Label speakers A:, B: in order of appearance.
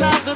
A: love the